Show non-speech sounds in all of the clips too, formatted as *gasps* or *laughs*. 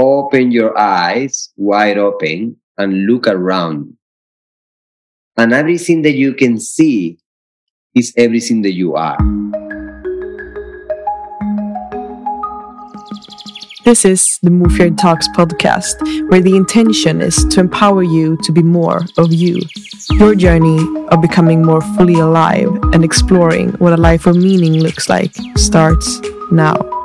open your eyes wide open and look around. And everything that you can see is everything that you are. This is the Mofjärd Talks podcast, where the intention is to empower you to be more of you. Your journey of becoming more fully alive and exploring what a life of meaning looks like starts now.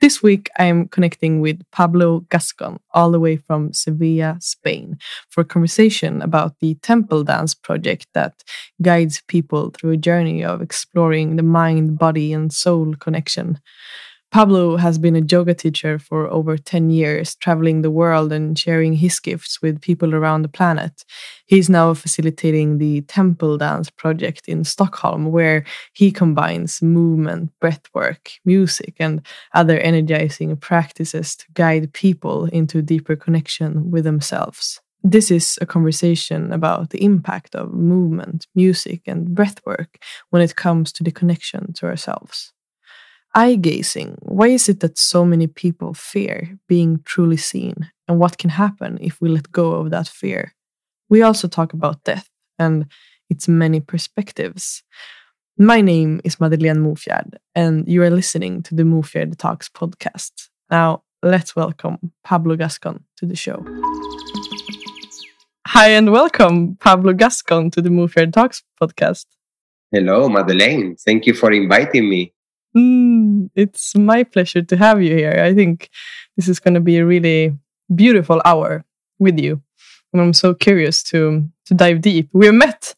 This week, I'm connecting with Pablo Gascon, all the way from Sevilla, Spain, for a conversation about the Temple Dance project that guides people through a journey of exploring the mind, body, and soul connection. Pablo has been a yoga teacher for over 10 years, traveling the world and sharing his gifts with people around the planet. He's now facilitating the Temple Dance project in Stockholm, where he combines movement, breathwork, music, and other energizing practices to guide people into deeper connection with themselves. This is a conversation about the impact of movement, music, and breathwork when it comes to the connection to ourselves eye gazing. Why is it that so many people fear being truly seen? And what can happen if we let go of that fear? We also talk about death and its many perspectives. My name is Madeleine Mofjärd, and you are listening to the Mofjärd Talks podcast. Now, let's welcome Pablo Gascon to the show. Hi, and welcome, Pablo Gascon, to the Mofjärd Talks podcast. Hello, Madeleine. Thank you for inviting me. Mm, it's my pleasure to have you here. I think this is going to be a really beautiful hour with you. And I'm so curious to to dive deep. We've met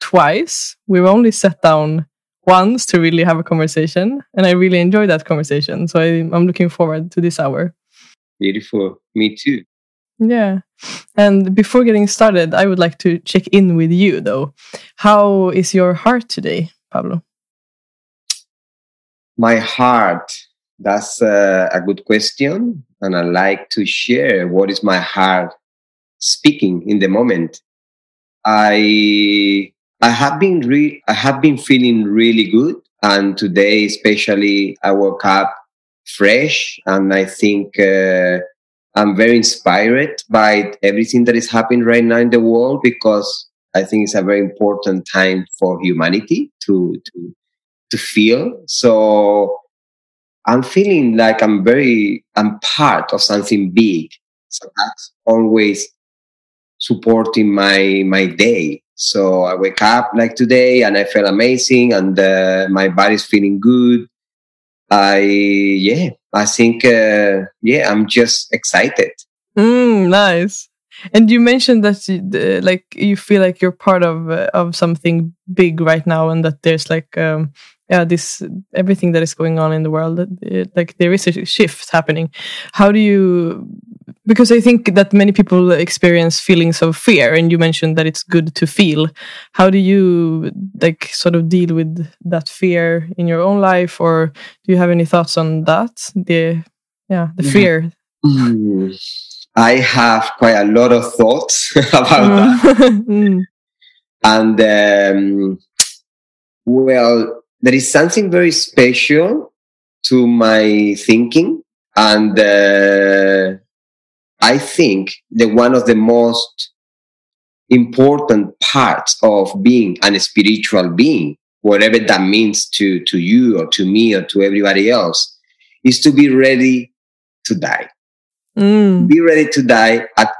twice. We've only sat down once to really have a conversation, and I really enjoyed that conversation. So I, I'm looking forward to this hour. Beautiful. Me too. Yeah. And before getting started, I would like to check in with you though. How is your heart today, Pablo? My heart, that's a, a good question. And I like to share what is my heart speaking in the moment. I I have been re- I have been feeling really good, and today especially I woke up fresh, and I think uh, I'm very inspired by everything that is happening right now in the world because I think it's a very important time for humanity to to to feel. So I'm feeling like I'm very, I'm part of something big. So that's always supporting my, my day. So I wake up like today and I feel amazing and uh, my body's feeling good. I, yeah, I think, uh, yeah, I'm just excited. Mm, nice. And you mentioned that you, uh, like you feel like you're part of uh, of something big right now, and that there's like um, yeah this everything that is going on in the world it, like there is a shift happening how do you because i think that many people experience feelings of fear and you mentioned that it's good to feel how do you like sort of deal with that fear in your own life or do you have any thoughts on that the yeah the mm-hmm. fear mm. i have quite a lot of thoughts *laughs* about mm. that *laughs* mm. and um, well there is something very special to my thinking and uh, i think that one of the most important parts of being an spiritual being whatever that means to to you or to me or to everybody else is to be ready to die mm. be ready to die at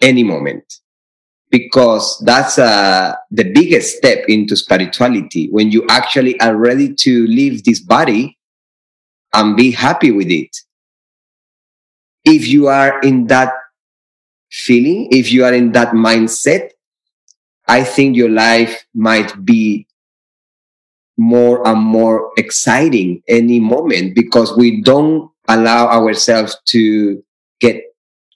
any moment because that's uh, the biggest step into spirituality when you actually are ready to leave this body and be happy with it. If you are in that feeling, if you are in that mindset, I think your life might be more and more exciting any moment because we don't allow ourselves to get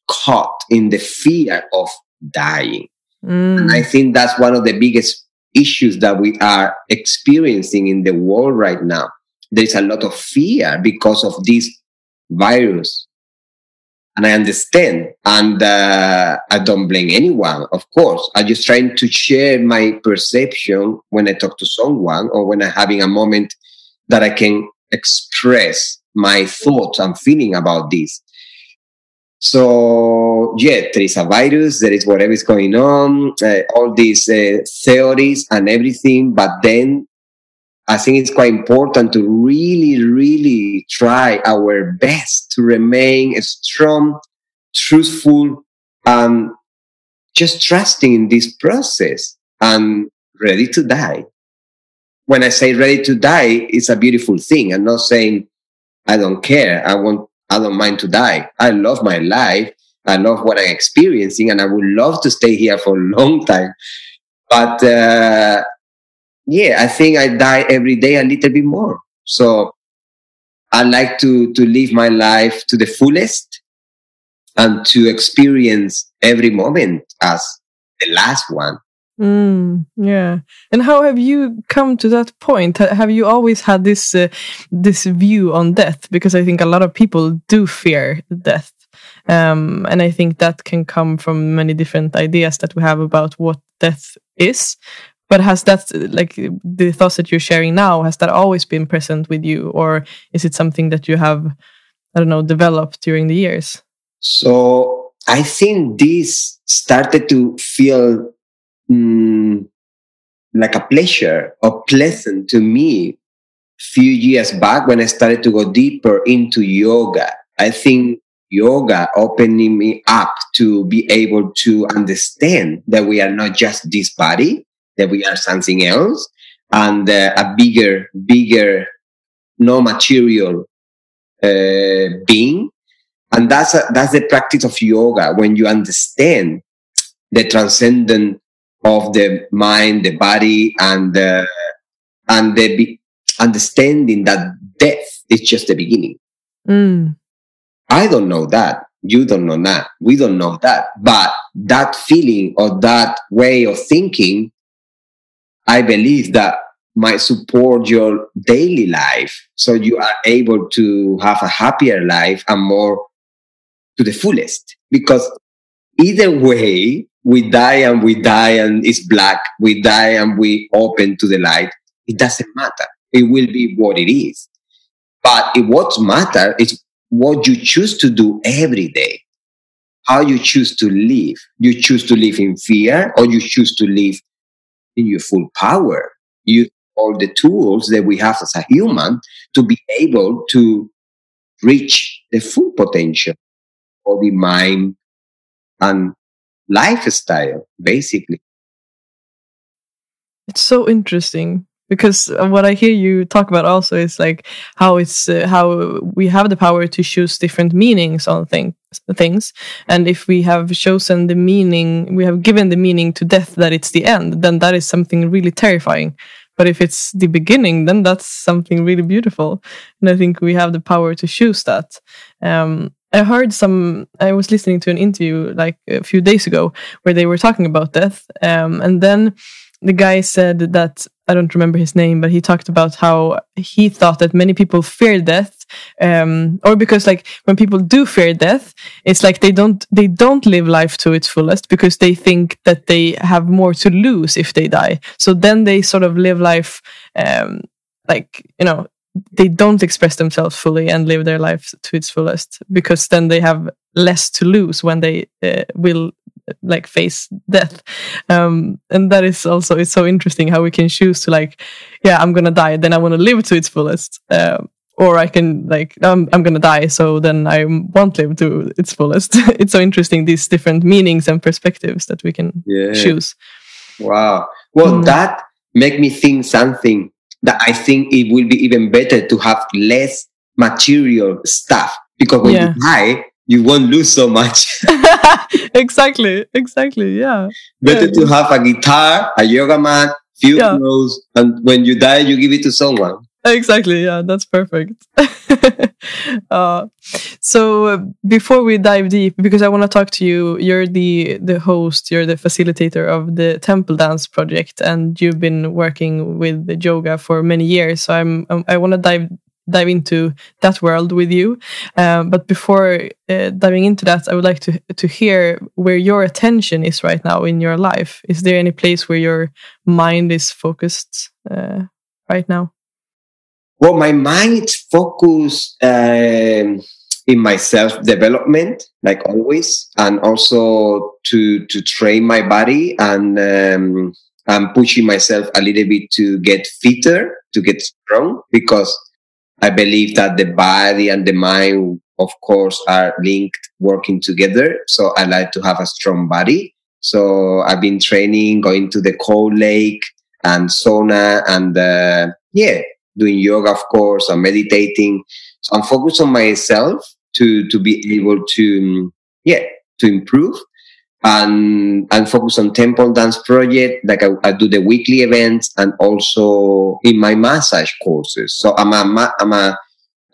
caught in the fear of dying. Mm. And I think that's one of the biggest issues that we are experiencing in the world right now. There's a lot of fear because of this virus. And I understand. And uh, I don't blame anyone, of course. I'm just trying to share my perception when I talk to someone or when I'm having a moment that I can express my thoughts and feeling about this. So yeah, there is a virus, there is whatever is going on, uh, all these uh, theories and everything. But then I think it's quite important to really, really try our best to remain strong, truthful, and just trusting in this process and ready to die. When I say ready to die, it's a beautiful thing. I'm not saying I don't care. I want I don't mind to die. I love my life. I love what I'm experiencing, and I would love to stay here for a *laughs* long time. But uh, yeah, I think I die every day a little bit more. So I like to to live my life to the fullest and to experience every moment as the last one. Mm, yeah. And how have you come to that point? Have you always had this uh, this view on death? Because I think a lot of people do fear death, um, and I think that can come from many different ideas that we have about what death is. But has that like the thoughts that you're sharing now? Has that always been present with you, or is it something that you have, I don't know, developed during the years? So I think this started to feel mm, like a pleasure or pleasant to me few years back when I started to go deeper into yoga. I think yoga opening me up to be able to understand that we are not just this body, that we are something else, and uh, a bigger, bigger, no material uh, being. And that's a, that's the practice of yoga when you understand the transcendent of the mind, the body, and uh, and the be- understanding that death is just the beginning. Mm. I don't know that. You don't know that. We don't know that. But that feeling or that way of thinking, I believe that might support your daily life. So you are able to have a happier life and more to the fullest. Because either way, we die and we die and it's black. We die and we open to the light. It doesn't matter. It will be what it is. But it, what matters is what you choose to do every day. How you choose to live. You choose to live in fear or you choose to live in your full power. You all the tools that we have as a human to be able to reach the full potential of the mind and lifestyle, basically. It's so interesting because what I hear you talk about also is like how it's uh, how we have the power to choose different meanings on things things. And if we have chosen the meaning we have given the meaning to death that it's the end then that is something really terrifying. But if it's the beginning then that's something really beautiful. And i think we have the power to choose that. Um, I heard some. I was listening to an interview like a few days ago where they were talking about death, um, and then the guy said that I don't remember his name, but he talked about how he thought that many people fear death, um, or because like when people do fear death, it's like they don't they don't live life to its fullest because they think that they have more to lose if they die. So then they sort of live life um, like you know they don't express themselves fully and live their life to its fullest because then they have less to lose when they uh, will like face death. Um, and that is also it's so interesting how we can choose to like yeah i'm gonna die then i want to live to its fullest uh, or i can like I'm, I'm gonna die so then i won't live to its fullest. *laughs* It's so interesting these different meanings and perspectives that we can yeah. choose. Wow. Well mm. that make me think something that I think it will be even better to have less material stuff because when yeah. you die, you won't lose so much. *laughs* exactly, exactly, yeah. Better yeah. to have a guitar, a yoga mat, few yeah. clothes, and when you die, you give it to someone. Exactly, yeah, that's perfect. *laughs* *laughs* uh, so uh, before we dive deep, because I want to talk to you, you're the the host, you're the facilitator of the Temple Dance project, and you've been working with the yoga for many years. So I'm, I'm I want to dive dive into that world with you. Um, but before uh, diving into that, I would like to to hear where your attention is right now in your life. Is there any place where your mind is focused uh, right now? Well, my mind is focused um, in my self development, like always, and also to to train my body and um, I'm pushing myself a little bit to get fitter, to get strong, because I believe that the body and the mind, of course, are linked, working together. So I like to have a strong body. So I've been training, going to the cold lake and sauna, and uh, yeah, doing yoga, of course, and meditating. So I'm focused on myself to to be able to yeah to improve and and focus on temple dance project like I, I, do the weekly events and also in my massage courses so i'm a i'm a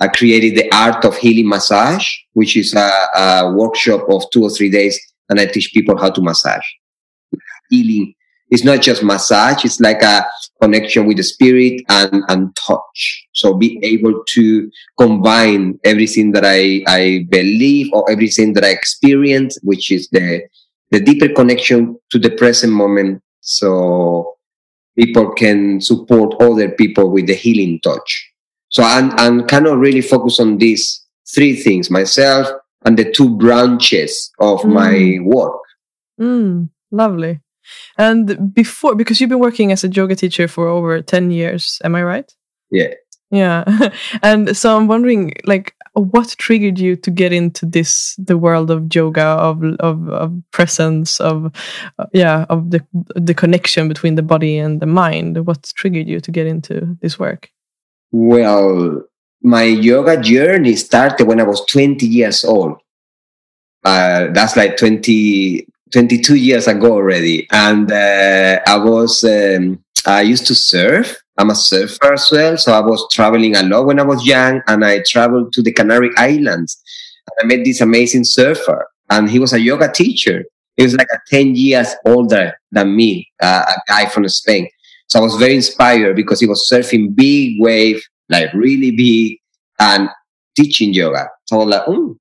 i created the art of healing massage which is a, a workshop of two or three days and i teach people how to massage healing it's not just massage it's like a connection with the spirit and and touch so be able to combine everything that i i believe or everything that i experience which is the the deeper connection to the present moment so people can support other people with the healing touch. So I'm, I'm kind of really focused on these three things myself and the two branches of mm. my work. Mm, lovely. And before, because you've been working as a yoga teacher for over 10 years, am I right? Yeah. Yeah. *laughs* and so I'm wondering, like, what triggered you to get into this the world of yoga of of, of presence of uh, yeah of the the connection between the body and the mind what triggered you to get into this work well my yoga journey started when i was 20 years old uh, that's like 20 22 years ago already and uh, i was um, i used to surf I'm a surfer as well. So I was traveling a lot when I was young and I traveled to the Canary Islands. And I met this amazing surfer and he was a yoga teacher. He was like a 10 years older than me, uh, a guy from Spain. So I was very inspired because he was surfing big wave, like really big and teaching yoga. So I was like, oh,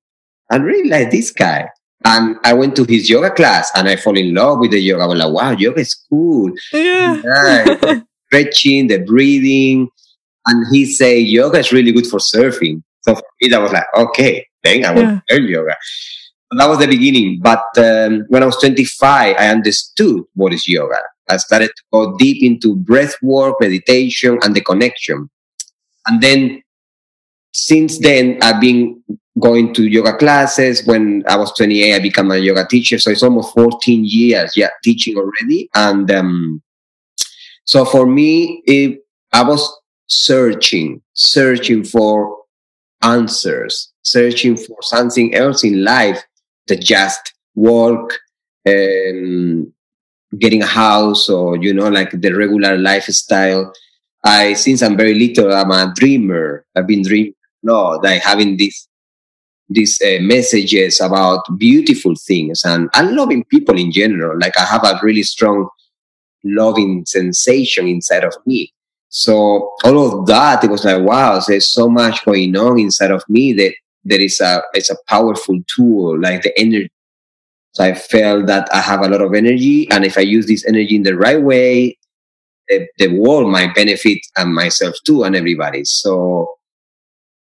I really like this guy. And I went to his yoga class and I fall in love with the yoga. I was like, wow, yoga is cool. Yeah. *laughs* stretching, the breathing. And he said, yoga is really good for surfing. So for me, that was like, okay, then I will yeah. learn yoga. And that was the beginning. But um, when I was 25, I understood what is yoga. I started to go deep into breath work, meditation, and the connection. And then since then, I've been going to yoga classes. When I was 28, I became a yoga teacher. So it's almost 14 years, yeah, teaching already. And um, so for me, it, I was searching, searching for answers, searching for something else in life that just work, and getting a house or, you know, like the regular lifestyle. I, since I'm very little, I'm a dreamer. I've been dreaming, no, like having these these uh, messages about beautiful things and, and loving people in general. Like I have a really strong loving sensation inside of me. So all of that, it was like, wow, there's so much going on inside of me that there is a it's a powerful tool, like the energy. So I felt that I have a lot of energy, and if I use this energy in the right way, the, the world might benefit and myself too, and everybody. So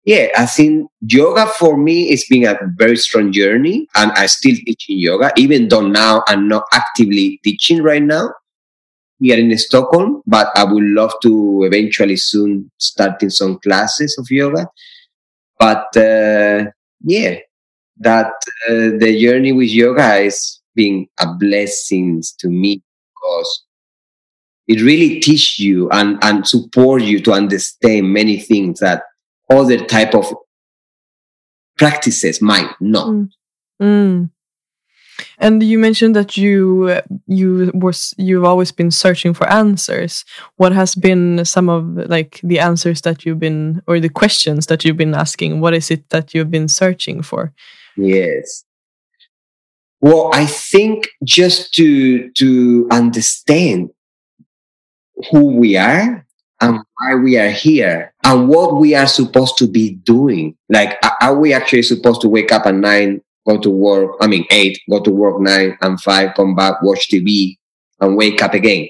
yeah, I think yoga for me it's been a very strong journey, and I still teaching yoga, even though now I'm not actively teaching right now here in Stockholm, but I would love to eventually soon start in some classes of yoga. But uh, yeah, that uh, the journey with yoga has been a blessing to me because it really teaches you and, and support you to understand many things that other type of practices might not. Mm. Mm. And you mentioned that you you was you've always been searching for answers. What has been some of like the answers that you've been or the questions that you've been asking? What is it that you've been searching for? Yes. Well, I think just to to understand who we are and why we are here and what we are supposed to be doing. Like, are we actually supposed to wake up at nine go to work, I mean, eight, go to work nine and five, come back, watch TV and wake up again.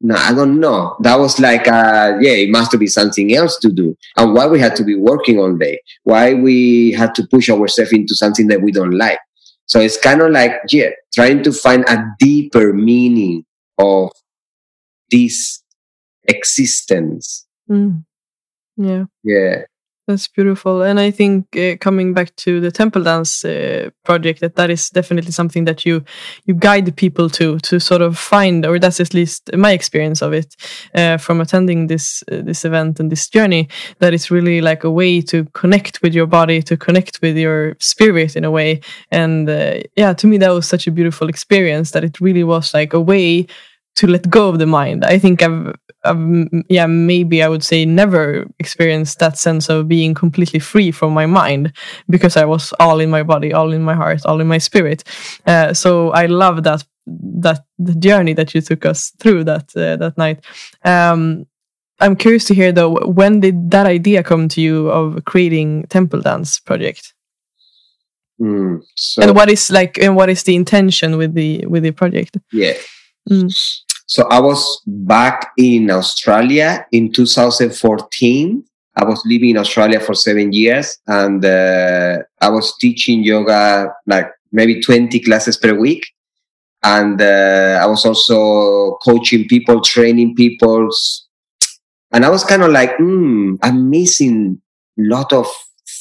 no, I don't know. That was like, uh, yeah, it must be something else to do. And why we had to be working all day? Why we had to push ourselves into something that we don't like? So it's kind of like, yeah, trying to find a deeper meaning of this existence. Mm. Yeah. Yeah. That's beautiful, and I think uh, coming back to the temple dance uh, project, that that is definitely something that you you guide people to to sort of find, or that's at least my experience of it uh, from attending this uh, this event and this journey. That it's really like a way to connect with your body, to connect with your spirit in a way, and uh, yeah, to me that was such a beautiful experience. That it really was like a way to let go of the mind. I think I've, I've, yeah, maybe I would say never experienced that sense of being completely free from my mind because I was all in my body, all in my heart, all in my spirit. Uh, so I love that that the journey that you took us through that uh, that night. Um, I'm curious to hear though, when did that idea come to you of creating Temple Dance project? Mm, so, and what is like, and what is the intention with the with the project? Yeah. Mm. So I was back in Australia in 2014. I was living in Australia for seven years and uh, I was teaching yoga like maybe 20 classes per week. And uh, I was also coaching people, training people. And I was kind of like, hmm, I'm missing a lot of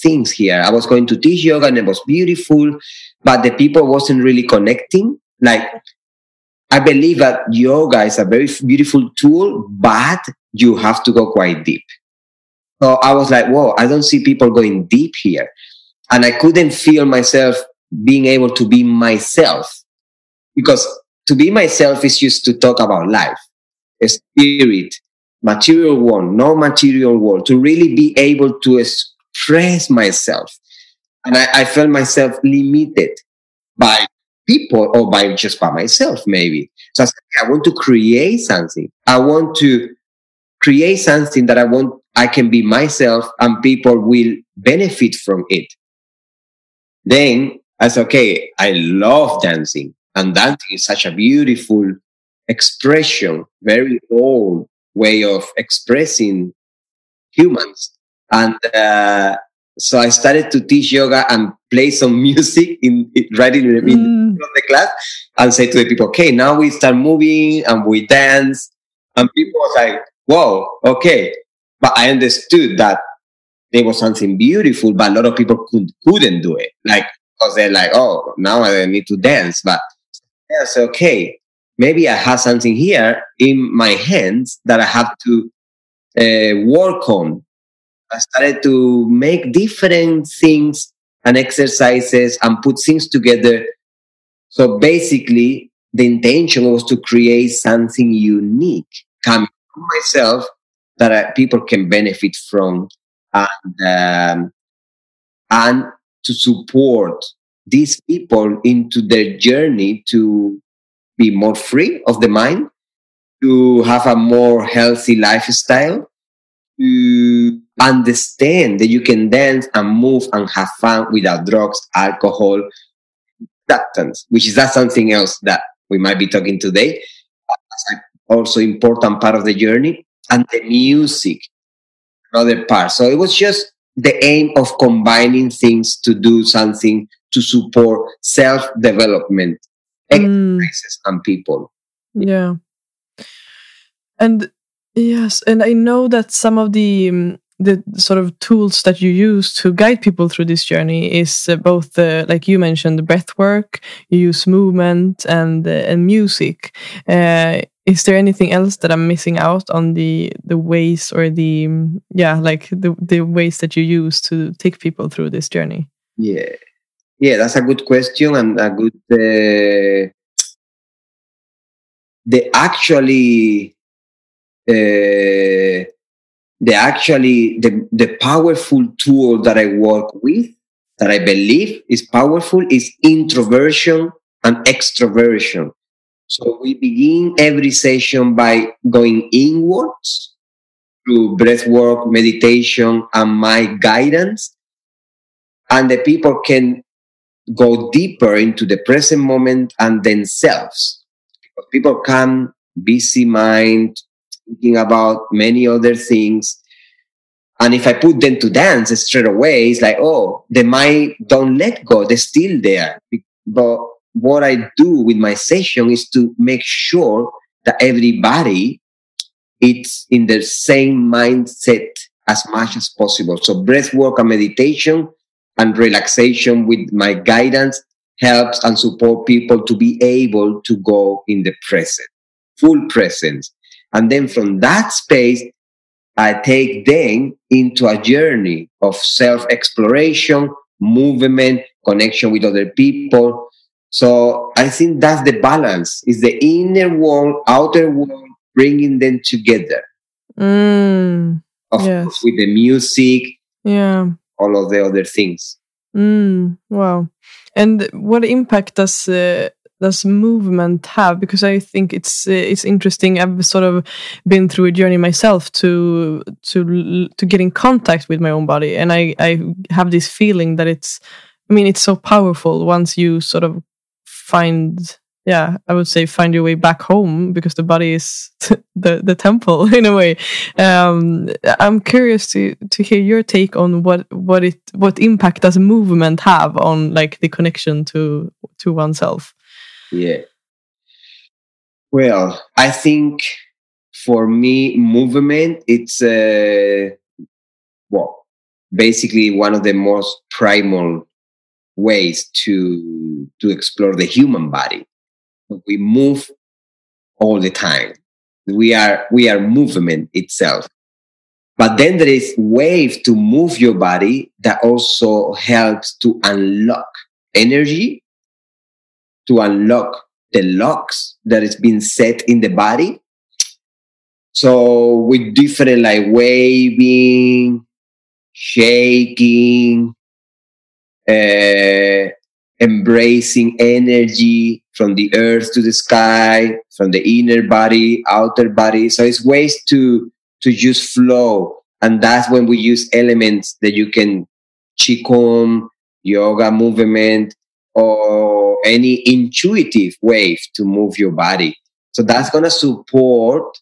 things here. I was going to teach yoga and it was beautiful, but the people wasn't really connecting. Like I believe that yoga is a very beautiful tool, but you have to go quite deep. So I was like, whoa, I don't see people going deep here. And I couldn't feel myself being able to be myself because to be myself is just to talk about life, spirit, material world, no material world, to really be able to express myself. And I, I felt myself limited by people or by just by myself, maybe. So I said, I want to create something. I want to create something that I want, I can be myself and people will benefit from it. Then I said, okay, I love dancing and dancing is such a beautiful expression, very old way of expressing humans. And uh, so I started to teach yoga and play some *laughs* music in, in right in, in mm. the class and say to the people, okay, now we start moving and we dance. And people was like, whoa, okay. But I understood that there was something beautiful, but a lot of people could, couldn't do it. Like, because they're like, oh, now I need to dance. But yes, okay, maybe I have something here in my hands that I have to uh, work on I started to make different things and exercises and put things together. So basically, the intention was to create something unique coming from myself that uh, people can benefit from and, um, and to support these people into their journey to be more free of the mind, to have a more healthy lifestyle, to understand that you can dance and move and have fun without drugs, alcohol, substance, which is that something else that we might be talking today. Also important part of the journey and the music, another part. So it was just the aim of combining things to do something to support self development, mm. exercises, and people. Yeah. And yes, and I know that some of the um, the sort of tools that you use to guide people through this journey is uh, both uh, like you mentioned the breath work you use movement and uh, and music. Uh, is there anything else that i'm missing out on the the ways or the yeah like the the ways that you use to take people through this journey? Yeah. Yeah that's a good question and a good uh, the actually uh, the actually the, the powerful tool that I work with, that I believe is powerful, is introversion and extroversion. So we begin every session by going inwards through breath work, meditation, and my guidance. And the people can go deeper into the present moment and themselves. People come busy mind, thinking about many other things. And if I put them to dance straight away, it's like, oh, the mind don't let go. They're still there. But what I do with my session is to make sure that everybody it's in the same mindset as much as possible. So breath work and meditation and relaxation with my guidance helps and support people to be able to go in the present, full presence. And then from that space, I take them into a journey of self exploration, movement, connection with other people. So I think that's the balance is the inner world, outer world, bringing them together. Mm, of yes. course, with the music, yeah, all of the other things. Mm, wow. And what impact does uh, does movement have? Because I think it's uh, it's interesting. I've sort of been through a journey myself to to to get in contact with my own body, and I I have this feeling that it's. I mean, it's so powerful once you sort of find yeah i would say find your way back home because the body is *laughs* the the temple *laughs* in a way um, i'm curious to to hear your take on what what it what impact does movement have on like the connection to to oneself yeah well i think for me movement it's uh well basically one of the most primal ways to to explore the human body we move all the time. We are we are movement itself. But then there is wave to move your body that also helps to unlock energy, to unlock the locks that is being set in the body. So with different like waving, shaking, uh, embracing energy from the earth to the sky, from the inner body, outer body. So it's ways to to just flow. And that's when we use elements that you can qigong, yoga movement, or any intuitive way to move your body. So that's gonna support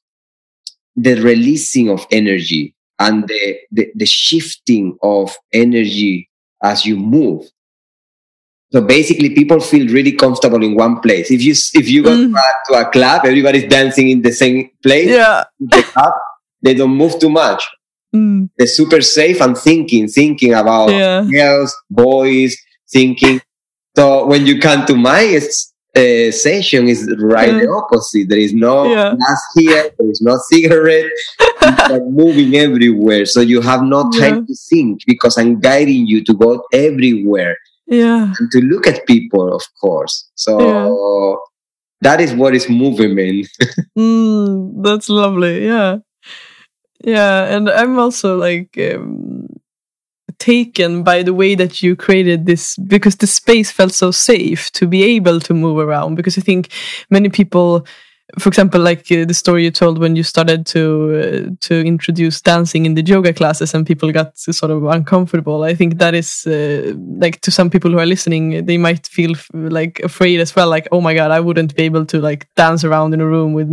the releasing of energy and the, the, the shifting of energy as you move. So basically, people feel really comfortable in one place. If you if you go mm. to, a, club, everybody's dancing in the same place. Yeah, the club, they don't move too much. Mm. They're super safe and thinking, thinking about yeah. girls, boys, thinking. So when you come to my uh, session, is right the opposite. There is no yeah. glass here. There is no cigarette. *laughs* moving everywhere, so you have no time yeah. to think because I'm guiding you to go everywhere yeah and to look at people of course so yeah. that is what is movement *laughs* mm, that's lovely yeah yeah and i'm also like um, taken by the way that you created this because the space felt so safe to be able to move around because i think many people for example, like uh, the story you told when you started to uh, to introduce dancing in the yoga classes and people got sort of uncomfortable. I think that is uh, like to some people who are listening, they might feel like afraid as well. Like, oh my god, I wouldn't be able to like dance around in a room with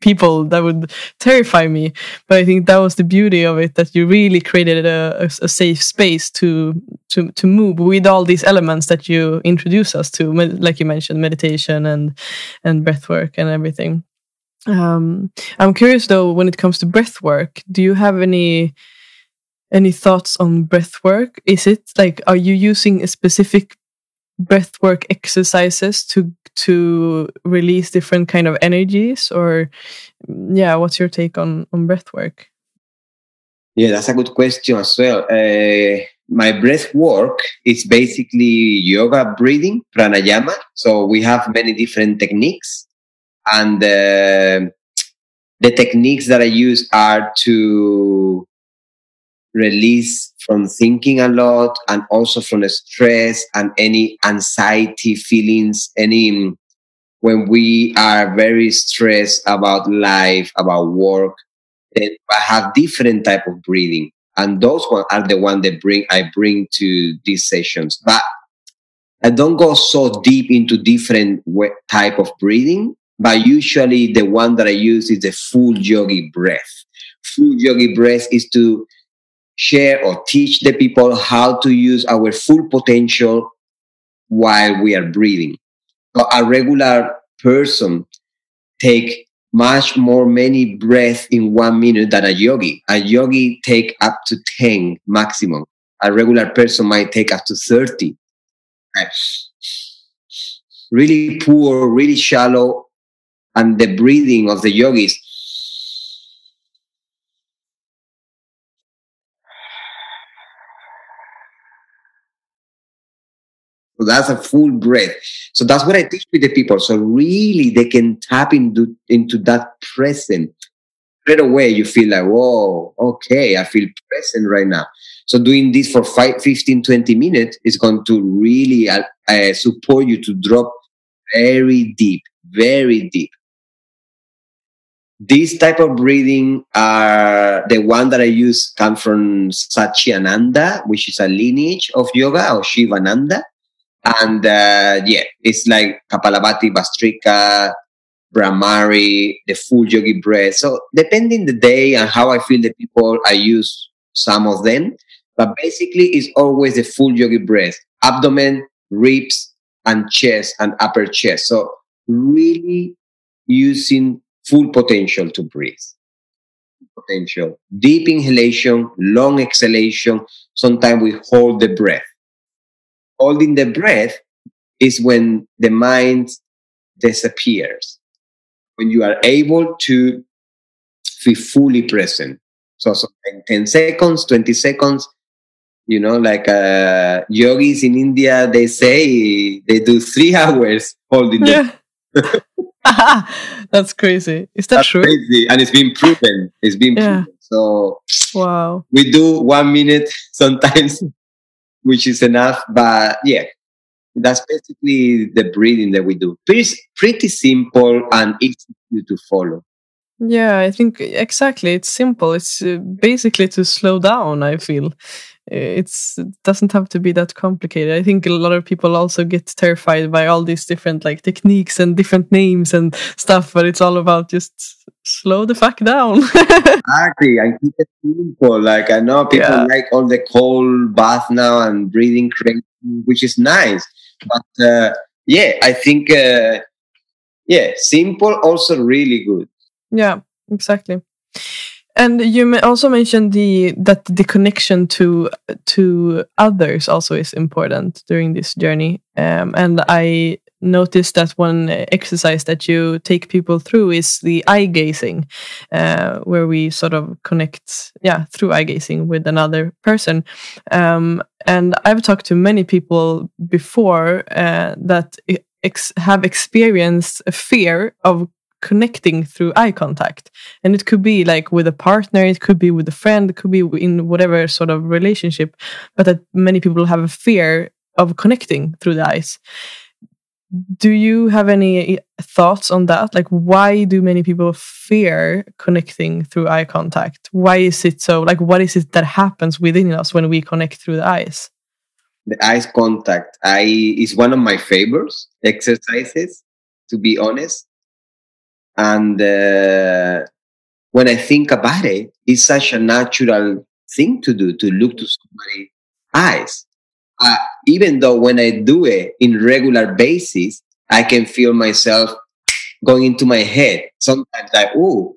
people. That would terrify me. But I think that was the beauty of it that you really created a, a, a safe space to to to move with all these elements that you introduce us to, like you mentioned, meditation and and breath work and everything. Um, I'm curious though, when it comes to breath work, do you have any any thoughts on breath work? Is it like are you using a specific breath work exercises to to release different kind of energies? Or yeah what's your take on on breath work? Yeah that's a good question as well. Uh, my breath work is basically yoga breathing pranayama. So we have many different techniques and uh, the techniques that I use are to release from thinking a lot and also from the stress and any anxiety feelings, any when we are very stressed about life, about work, then I have different type of breathing. And those one are the one that bring I bring to these sessions. But I don't go so deep into different type of breathing but usually the one that I use is the full yogi breath. Full yogi breath is to share or teach the people how to use our full potential while we are breathing. A regular person take much more many breaths in one minute than a yogi. A yogi take up to 10 maximum. A regular person might take up to 30. Really poor, really shallow, and the breathing of the yogis So that's a full breath. So that's what I teach with the people. So really they can tap into, into that present. Straight away you feel like, whoa, okay, I feel present right now. So doing this for five, 15, 20 minutes is going to really uh, uh, support you to drop very deep, very deep. This type of breathing are the one that I use come from Satchidananda, which is a lineage of yoga or Shivananda. And uh, yeah, it's like Kapalabhati, Bhastrika, Bhramari, the full yogi breath. So depending the day and how I feel the people, I use some of them. But basically, it's always the full yogi breath, abdomen, ribs, and chest and upper chest. So really using full potential to breathe. Potential. Deep inhalation, long exhalation. Sometimes we hold the breath holding the breath is when the mind disappears, when you are able to be fully present. So, so 10 seconds, 20 seconds, you know, like uh, yogis in India, they say they do three *laughs* hours holding yeah. *laughs* *laughs* That's crazy. Is that That's true? Crazy. And it's been proven. It's been yeah. proven. So wow. We do one minute *laughs* sometimes which is enough. But yeah, that's basically the breathing that we do. Pretty, pretty simple and easy to follow. Yeah, I think exactly. It's simple. It's uh, basically to slow down. I feel it's it doesn't have to be that complicated. I think a lot of people also get terrified by all these different like techniques and different names and stuff, but it's all about just slow the fuck down. *laughs* exactly, and keep it simple. Like I know people yeah. like all the cold bath now and breathing crazy, which is nice, but uh, yeah, I think uh, yeah, simple also really good. Yeah, exactly. And you also mentioned the that the connection to to others also is important during this journey. Um, and I noticed that one exercise that you take people through is the eye gazing, uh, where we sort of connect, yeah, through eye gazing with another person. Um, and I've talked to many people before uh, that ex have experienced a fear of connecting through eye contact. And it could be like with a partner, it could be with a friend, it could be in whatever sort of relationship, but that many people have a fear of connecting through the eyes. Do you have any eh, thoughts on that? Like, why do many people fear connecting through eye contact? Why is it so? Like, what is it that happens within us when we connect through the eyes? The eyes contact I is one of my favorites exercises, to be honest and uh, when I think about it, it's such a natural thing to do to look to somebody's eyes. Uh, even though when I do it in regular basis, I can feel myself going into my head. Sometimes like, oh,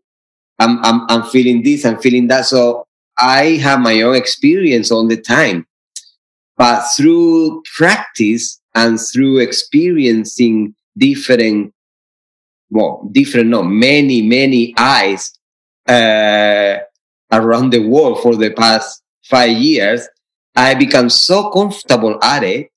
I'm, I'm, I'm feeling this, I'm feeling that. So I have my own experience all the time. But through practice and through experiencing different well, different, no, many, many eyes uh, around the world for the past five years, I become so comfortable at it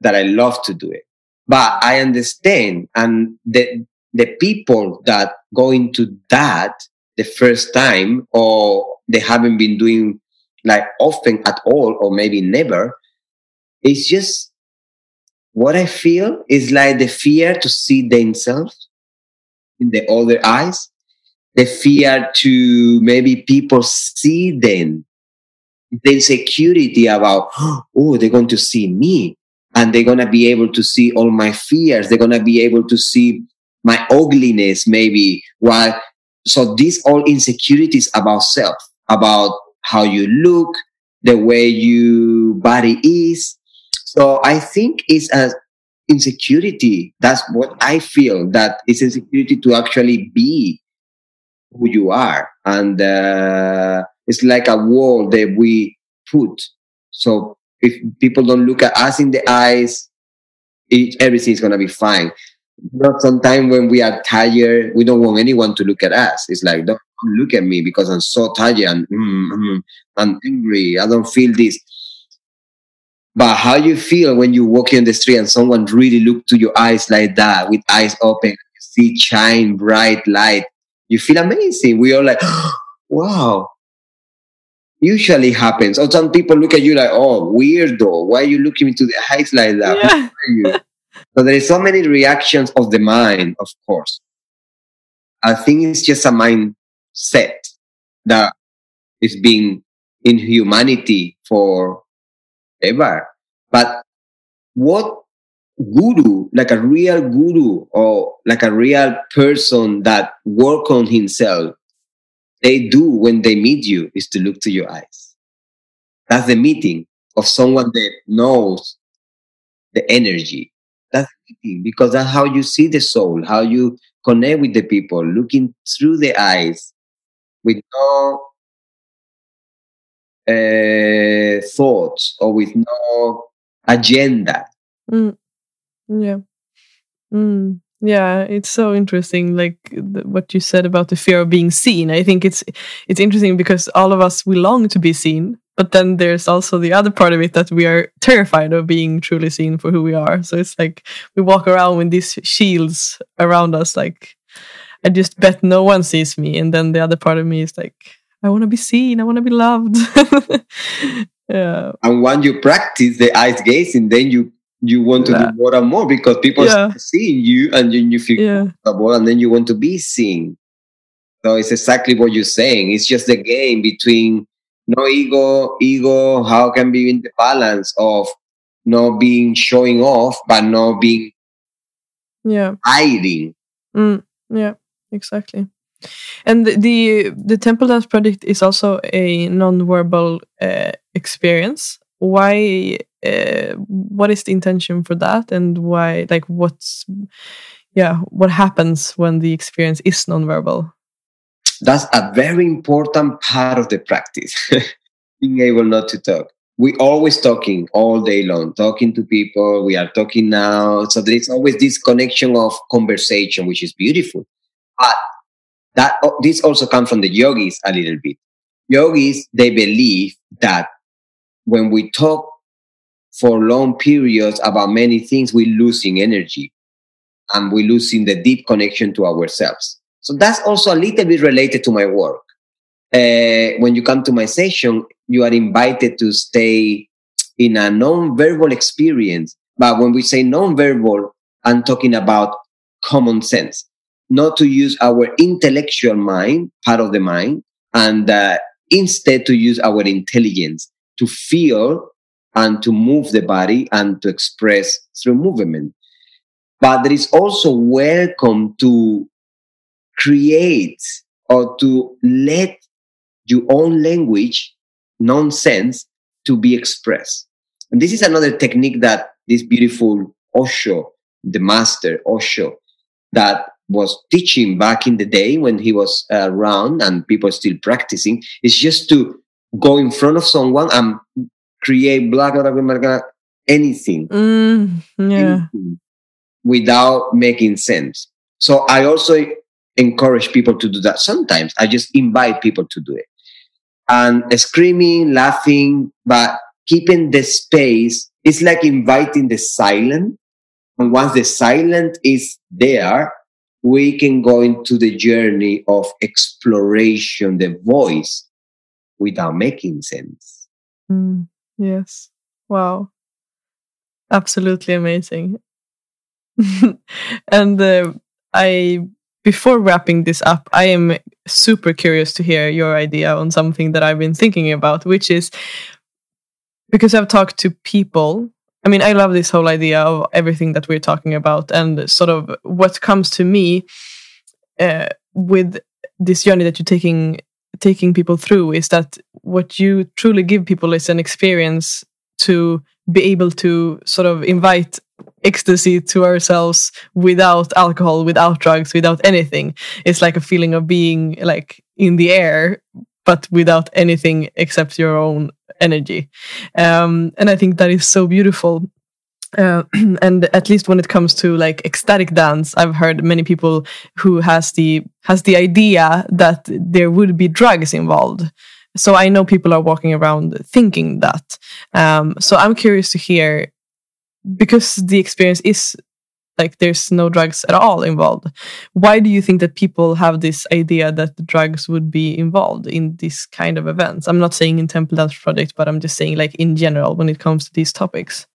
that I love to do it. But I understand, and the the people that go into that the first time, or they haven't been doing like often at all, or maybe never, it's just what I feel is like the fear to see themselves in the other eyes, the fear to maybe people see them, the insecurity about, *gasps* oh, they're going to see me and they're going to be able to see all my fears. They're going to be able to see my ugliness, maybe why. So these all insecurities about self, about how you look, the way your body is. So I think it's a insecurity. That's what I feel. That it's insecurity to actually be who you are, and uh, it's like a wall that we put. So if people don't look at us in the eyes, it, everything's gonna be fine. Know, sometimes when we are tired, we don't want anyone to look at us. It's like don't look at me because I'm so tired and mm, mm, I'm angry. I don't feel this. But how you feel when you walk in the street and someone really look to your eyes like that, with eyes open, you see shine bright light, you feel amazing. We are like, *gasps* wow. Usually happens. Or some people look at you like, oh, weirdo. Why are you looking into the eyes like that? Yeah. so there is so many reactions of the mind, of course. I think it's just a mindset that is being in humanity for ever. But what guru, like a real guru or like a real person that work on himself, they do when they meet you is to look to your eyes. That's the meeting of someone that knows the energy. That's meeting because that's how you see the soul, how you connect with the people, looking through the eyes with no uh, thoughts or with no agenda. Mm. Yeah. Mm. Yeah, it's so interesting. Like the, what you said about the fear of being seen. I think it's it's interesting because all of us we long to be seen, but then there's also the other part of it that we are terrified of being truly seen for who we are. So it's like we walk around with these shields around us, like I just bet no one sees me, and then the other part of me is like I want to be seen. I want to be loved. *laughs* yeah. And when you practice the eyes gazing, then you you want to yeah. do more and more because people yeah. are seeing you and you, you feel yeah. comfortable and then you want to be seen. So it's exactly what you're saying. It's just the game between no ego, ego, how can be in the balance of not being showing off, but not being yeah hiding. Mm, yeah, exactly. And the the Temple Dance project is also a non-verbal uh, experience. Why? Uh, what is the intention for that, and why? Like, what's yeah, what happens when the experience is non-verbal? That's a very important part of the practice. *laughs* Being able not to talk. We always talking all day long, talking to people. We are talking now, so there is always this connection of conversation, which is beautiful. But that this also comes from the yogis a little bit. Yogis they believe that when we talk for long periods about many things, we're losing energy and we're losing the deep connection to ourselves. So that's also a little bit related to my work. Uh, when you come to my session, you are invited to stay in a non-verbal experience. But when we say non-verbal, I'm talking about common sense not to use our intellectual mind, part of the mind, and uh, instead to use our intelligence to feel and to move the body and to express through movement. But there is also welcome to create or to let your own language, nonsense, to be expressed. And this is another technique that this beautiful Osho, the master Osho, that was teaching back in the day when he was around and people still practicing is just to go in front of someone and create black anything, mm, yeah. anything without making sense. So I also encourage people to do that. Sometimes I just invite people to do it and screaming, laughing, but keeping the space. It's like inviting the silent. And once the silent is there, we can go into the journey of exploration, the voice, without making sense. Mm, yes. Wow. Absolutely amazing. *laughs* and uh, I, before wrapping this up, I am super curious to hear your idea on something that I've been thinking about, which is because I've talked to people I mean, I love this whole idea of everything that we're talking about, and sort of what comes to me uh, with this journey that you're taking taking people through is that what you truly give people is an experience to be able to sort of invite ecstasy to ourselves without alcohol, without drugs, without anything. It's like a feeling of being like in the air, but without anything except your own energy. Um, and I think that is so beautiful. Uh, *clears throat* and at least when it comes to like ecstatic dance, I've heard many people who has the has the idea that there would be drugs involved. So I know people are walking around thinking that. Um, so I'm curious to hear because the experience is like there's no drugs at all involved. Why do you think that people have this idea that drugs would be involved in this kind of events? I'm not saying in Temple Dance Project, but I'm just saying like in general when it comes to these topics.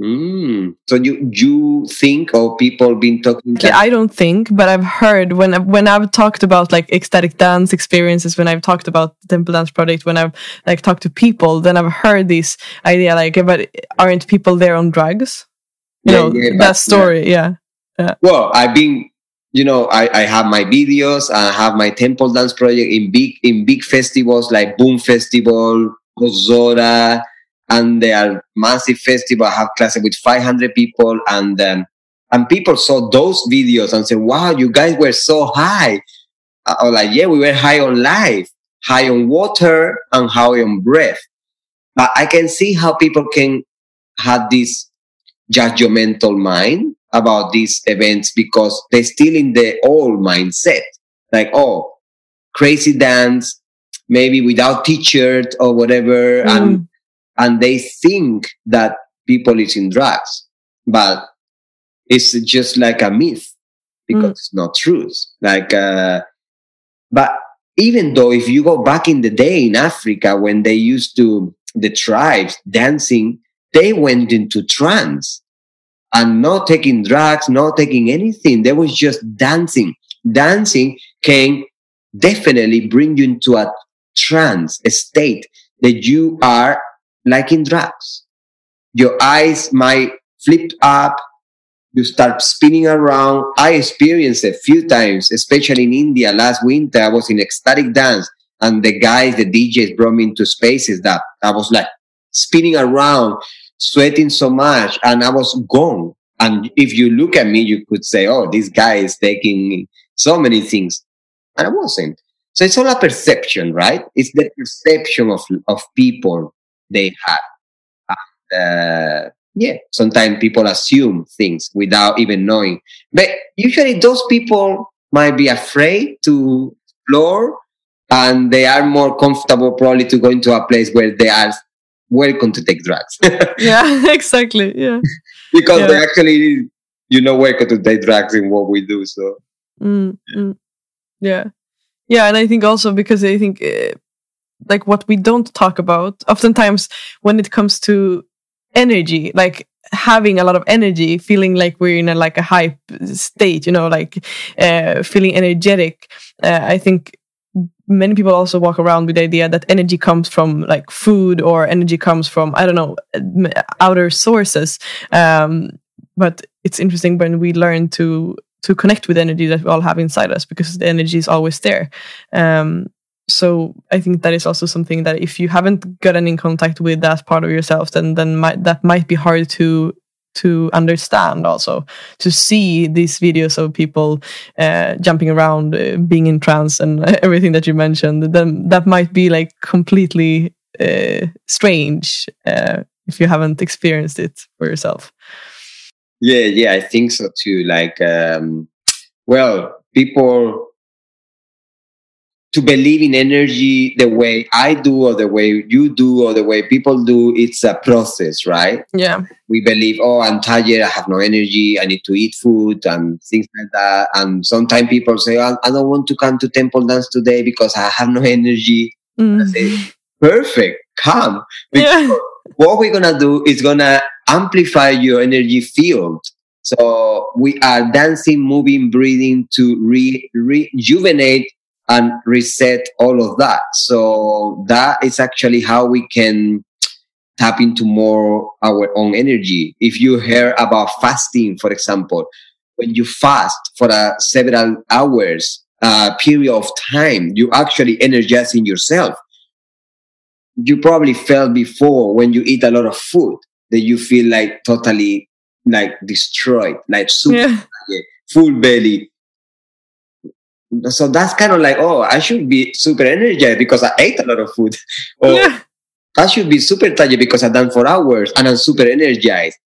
Mm. So you you think or people been talking? That- I don't think, but I've heard when when I've talked about like ecstatic dance experiences, when I've talked about Temple Dance Project, when I've like talked to people, then I've heard this idea like, but aren't people there on drugs? You yeah, know yeah, that story, yeah. yeah. Well, I've been, you know, I I have my videos. I have my Temple Dance Project in big in big festivals like Boom Festival, Ozora and they are massive festival. I have classes with 500 people, and um, and people saw those videos and said, "Wow, you guys were so high." I was like, "Yeah, we were high on life, high on water, and high on breath." But I can see how people can have this judgmental mind about these events because they're still in the old mindset, like, "Oh, crazy dance." Maybe without t-shirt or whatever, mm. and and they think that people is in drugs, but it's just like a myth because mm. it's not truth. Like, uh, but even though if you go back in the day in Africa when they used to the tribes dancing, they went into trance and not taking drugs, not taking anything. They was just dancing. Dancing can definitely bring you into a trance a state that you are like in drugs. Your eyes might flip up. You start spinning around. I experienced a few times, especially in India last winter. I was in ecstatic dance and the guys, the DJs brought me into spaces that I was like spinning around, sweating so much and I was gone. And if you look at me, you could say, Oh, this guy is taking so many things. And I wasn't. So it's all a perception, right? It's the perception of, of people they have. And, uh, yeah, sometimes people assume things without even knowing. But usually those people might be afraid to explore and they are more comfortable probably to go into a place where they are welcome to take drugs. *laughs* yeah, *laughs* exactly. Yeah. because yeah. they actually, you know, welcome to take drugs in what we do. So, mm, mm. yeah. Yeah. And I think also because I think uh, like what we don't talk about oftentimes when it comes to energy like having a lot of energy feeling like we're in a like a hype state you know like uh, feeling energetic uh, i think many people also walk around with the idea that energy comes from like food or energy comes from i don't know outer sources. Um, but it's interesting when we learn to to connect with energy that we all have inside us because the energy is always there. Um, so I think that is also something that if you haven't gotten in contact with that part of yourself, then then might, that might be hard to to understand. Also, to see these videos of people uh, jumping around, uh, being in trance, and *laughs* everything that you mentioned, then that might be like completely uh, strange uh, if you haven't experienced it for yourself. Yeah, yeah, I think so too. Like, um, well, people to believe in energy the way I do or the way you do or the way people do, it's a process, right? Yeah. We believe, oh, I'm tired, I have no energy, I need to eat food and things like that. And sometimes people say, oh, I don't want to come to temple dance today because I have no energy. Mm. I say, perfect, come. Because yeah. what we're gonna do is gonna amplify your energy field. So we are dancing, moving, breathing to re- rejuvenate and reset all of that. So that is actually how we can tap into more our own energy. If you hear about fasting, for example, when you fast for a several hours uh, period of time, you actually energizing yourself. You probably felt before when you eat a lot of food that you feel like totally like destroyed, like super yeah. full belly. So that's kind of like, oh, I should be super energized because I ate a lot of food. *laughs* or oh, yeah. I should be super tired because I've done four hours and I'm super energized.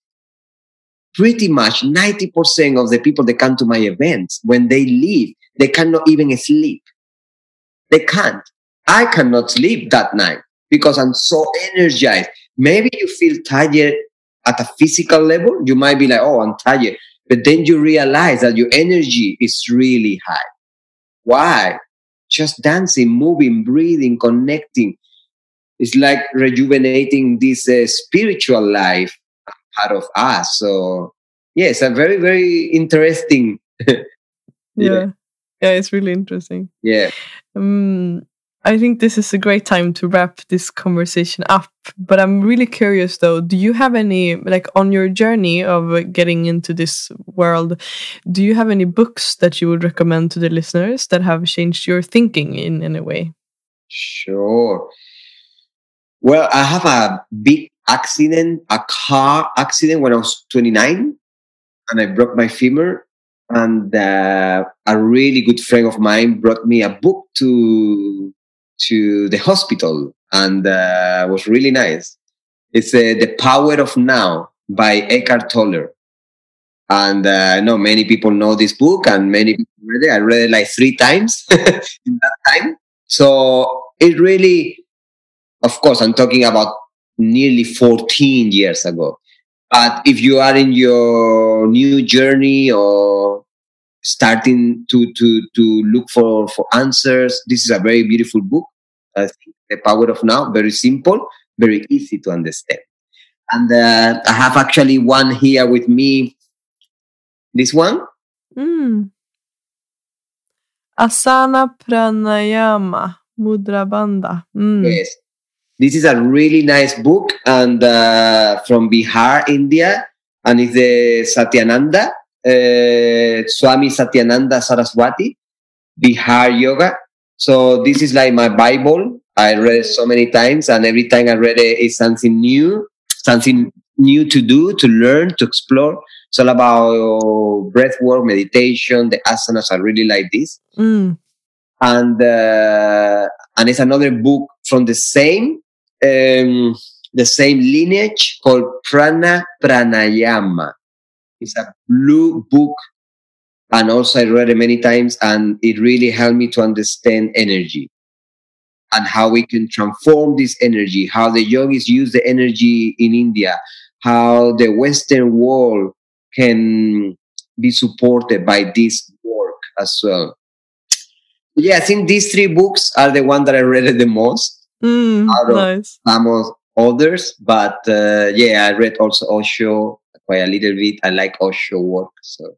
Pretty much 90% of the people that come to my events, when they leave, they cannot even sleep. They can't. I cannot sleep that night because I'm so energized. Maybe you feel tired at a physical level. You might be like, oh, I'm tired. But then you realize that your energy is really high. Why? Just dancing, moving, breathing, connecting. It's like rejuvenating this uh, spiritual life part of us. So, yes, a very, very interesting. *laughs* yeah. yeah. yeah, it's really interesting. Yeah. Um, I think this is a great time to wrap this conversation up. But I'm really curious though, do you have any, like on your journey of getting into this world, do you have any books that you would recommend to the listeners that have changed your thinking in any way? Sure. Well, I have a big accident, a car accident when I was 29, and I broke my femur. And uh, a really good friend of mine brought me a book to to the hospital and uh, was really nice. It's uh, The Power of Now by Eckhart Tolle. And uh, I know many people know this book and many people read it. I read it like three times *laughs* in that time. So it really, of course, I'm talking about nearly 14 years ago. But if you are in your new journey or starting to to to look for for answers. This is a very beautiful book. I think the power of now very simple very easy to understand. And uh, i have actually one here with me. This one? Mm. asana pranayama mudra bandha. Mm. yes. This is a really nice book and uh, from bihar india and it's the satyananda uh, Swami Satyananda Saraswati, Bihar Yoga. So this is like my Bible. I read so many times, and every time I read it, it's something new, something new to do, to learn, to explore. It's all about breath work, meditation. The asanas are really like this. Mm. And uh, and it's another book from the same um, the same lineage called Prana Pranayama. It's a blue book. And also I read it many times and it really helped me to understand energy and how we can transform this energy, how the yogis use the energy in India, how the Western world can be supported by this work as well. Yeah, I think these three books are the one that I read the most mm, out of nice. some others. But uh, yeah, I read also Osho, quite a little bit. I like Osho work. So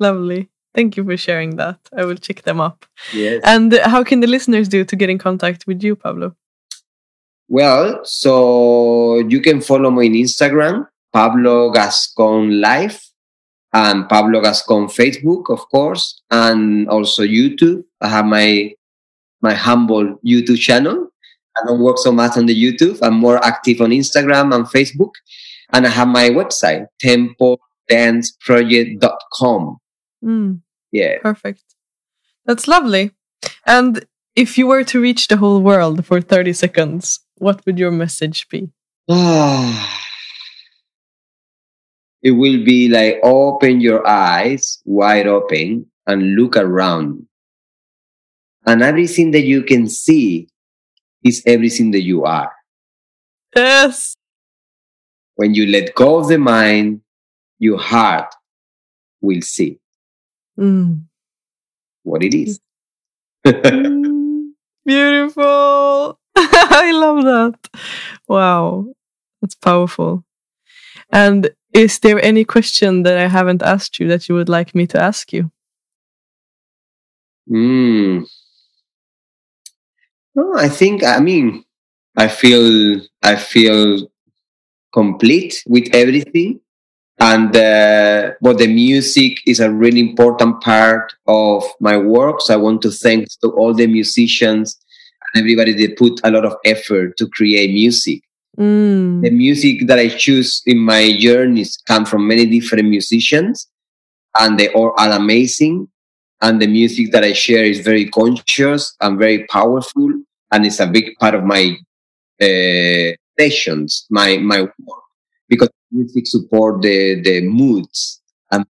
lovely. Thank you for sharing that. I will check them up. Yes. And how can the listeners do to get in contact with you, Pablo? Well, so you can follow me on Instagram, Pablo Gascon Life, and Pablo Gascon Facebook, of course, and also YouTube. I have my my humble YouTube channel. I don't work so much on the YouTube. I'm more active on Instagram and Facebook. And I have my website, templedanceproject.com. Mm, yeah. Perfect. That's lovely. And if you were to reach the whole world for 30 seconds, what would your message be? *sighs* it will be like open your eyes wide open and look around. And everything that you can see is everything that you are. Yes. When you let go of the mind, your heart will see mm. what it is. mm, beautiful. *laughs* I love that. Wow. That's powerful. And is there any question that I haven't asked you that you would like me to ask you? Hmm. No, I think, I mean, I feel I feel complete with everything. And uh, but the music is a really important part of my work. So i want to thank to all the musicians and everybody that put a lot of effort to create music. Mm. the music that i choose in my journeys come from many different musicians and they all are amazing. And the music that i share is very conscious and very powerful and it's a big part of my uh, sessions my my work because music support the the moods and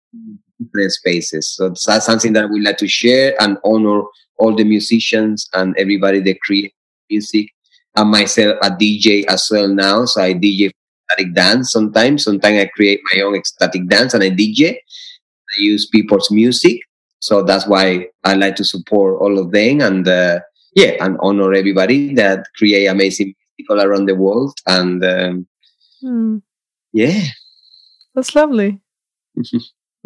different spaces. So that's something that we like to share and honor all the musicians and everybody that create music. And myself a DJ as well now. So I DJ ecstatic dance sometimes. Sometimes I create my own ecstatic dance and I DJ. I use people's music. So that's why I like to support all of them and uh, yeah, and honor everybody that create amazing all around the world. And um, mm. yeah, that's lovely. *laughs*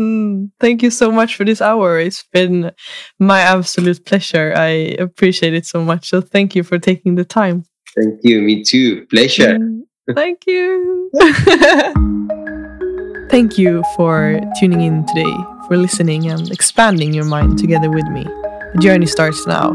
mm, thank you so much for this hour. It's been my absolute pleasure. I appreciate it so much. So thank you for taking the time. Thank you. Me too. Pleasure. Mm, thank you. *laughs* thank you for tuning in today, for listening and expanding your mind together with me. The journey starts now.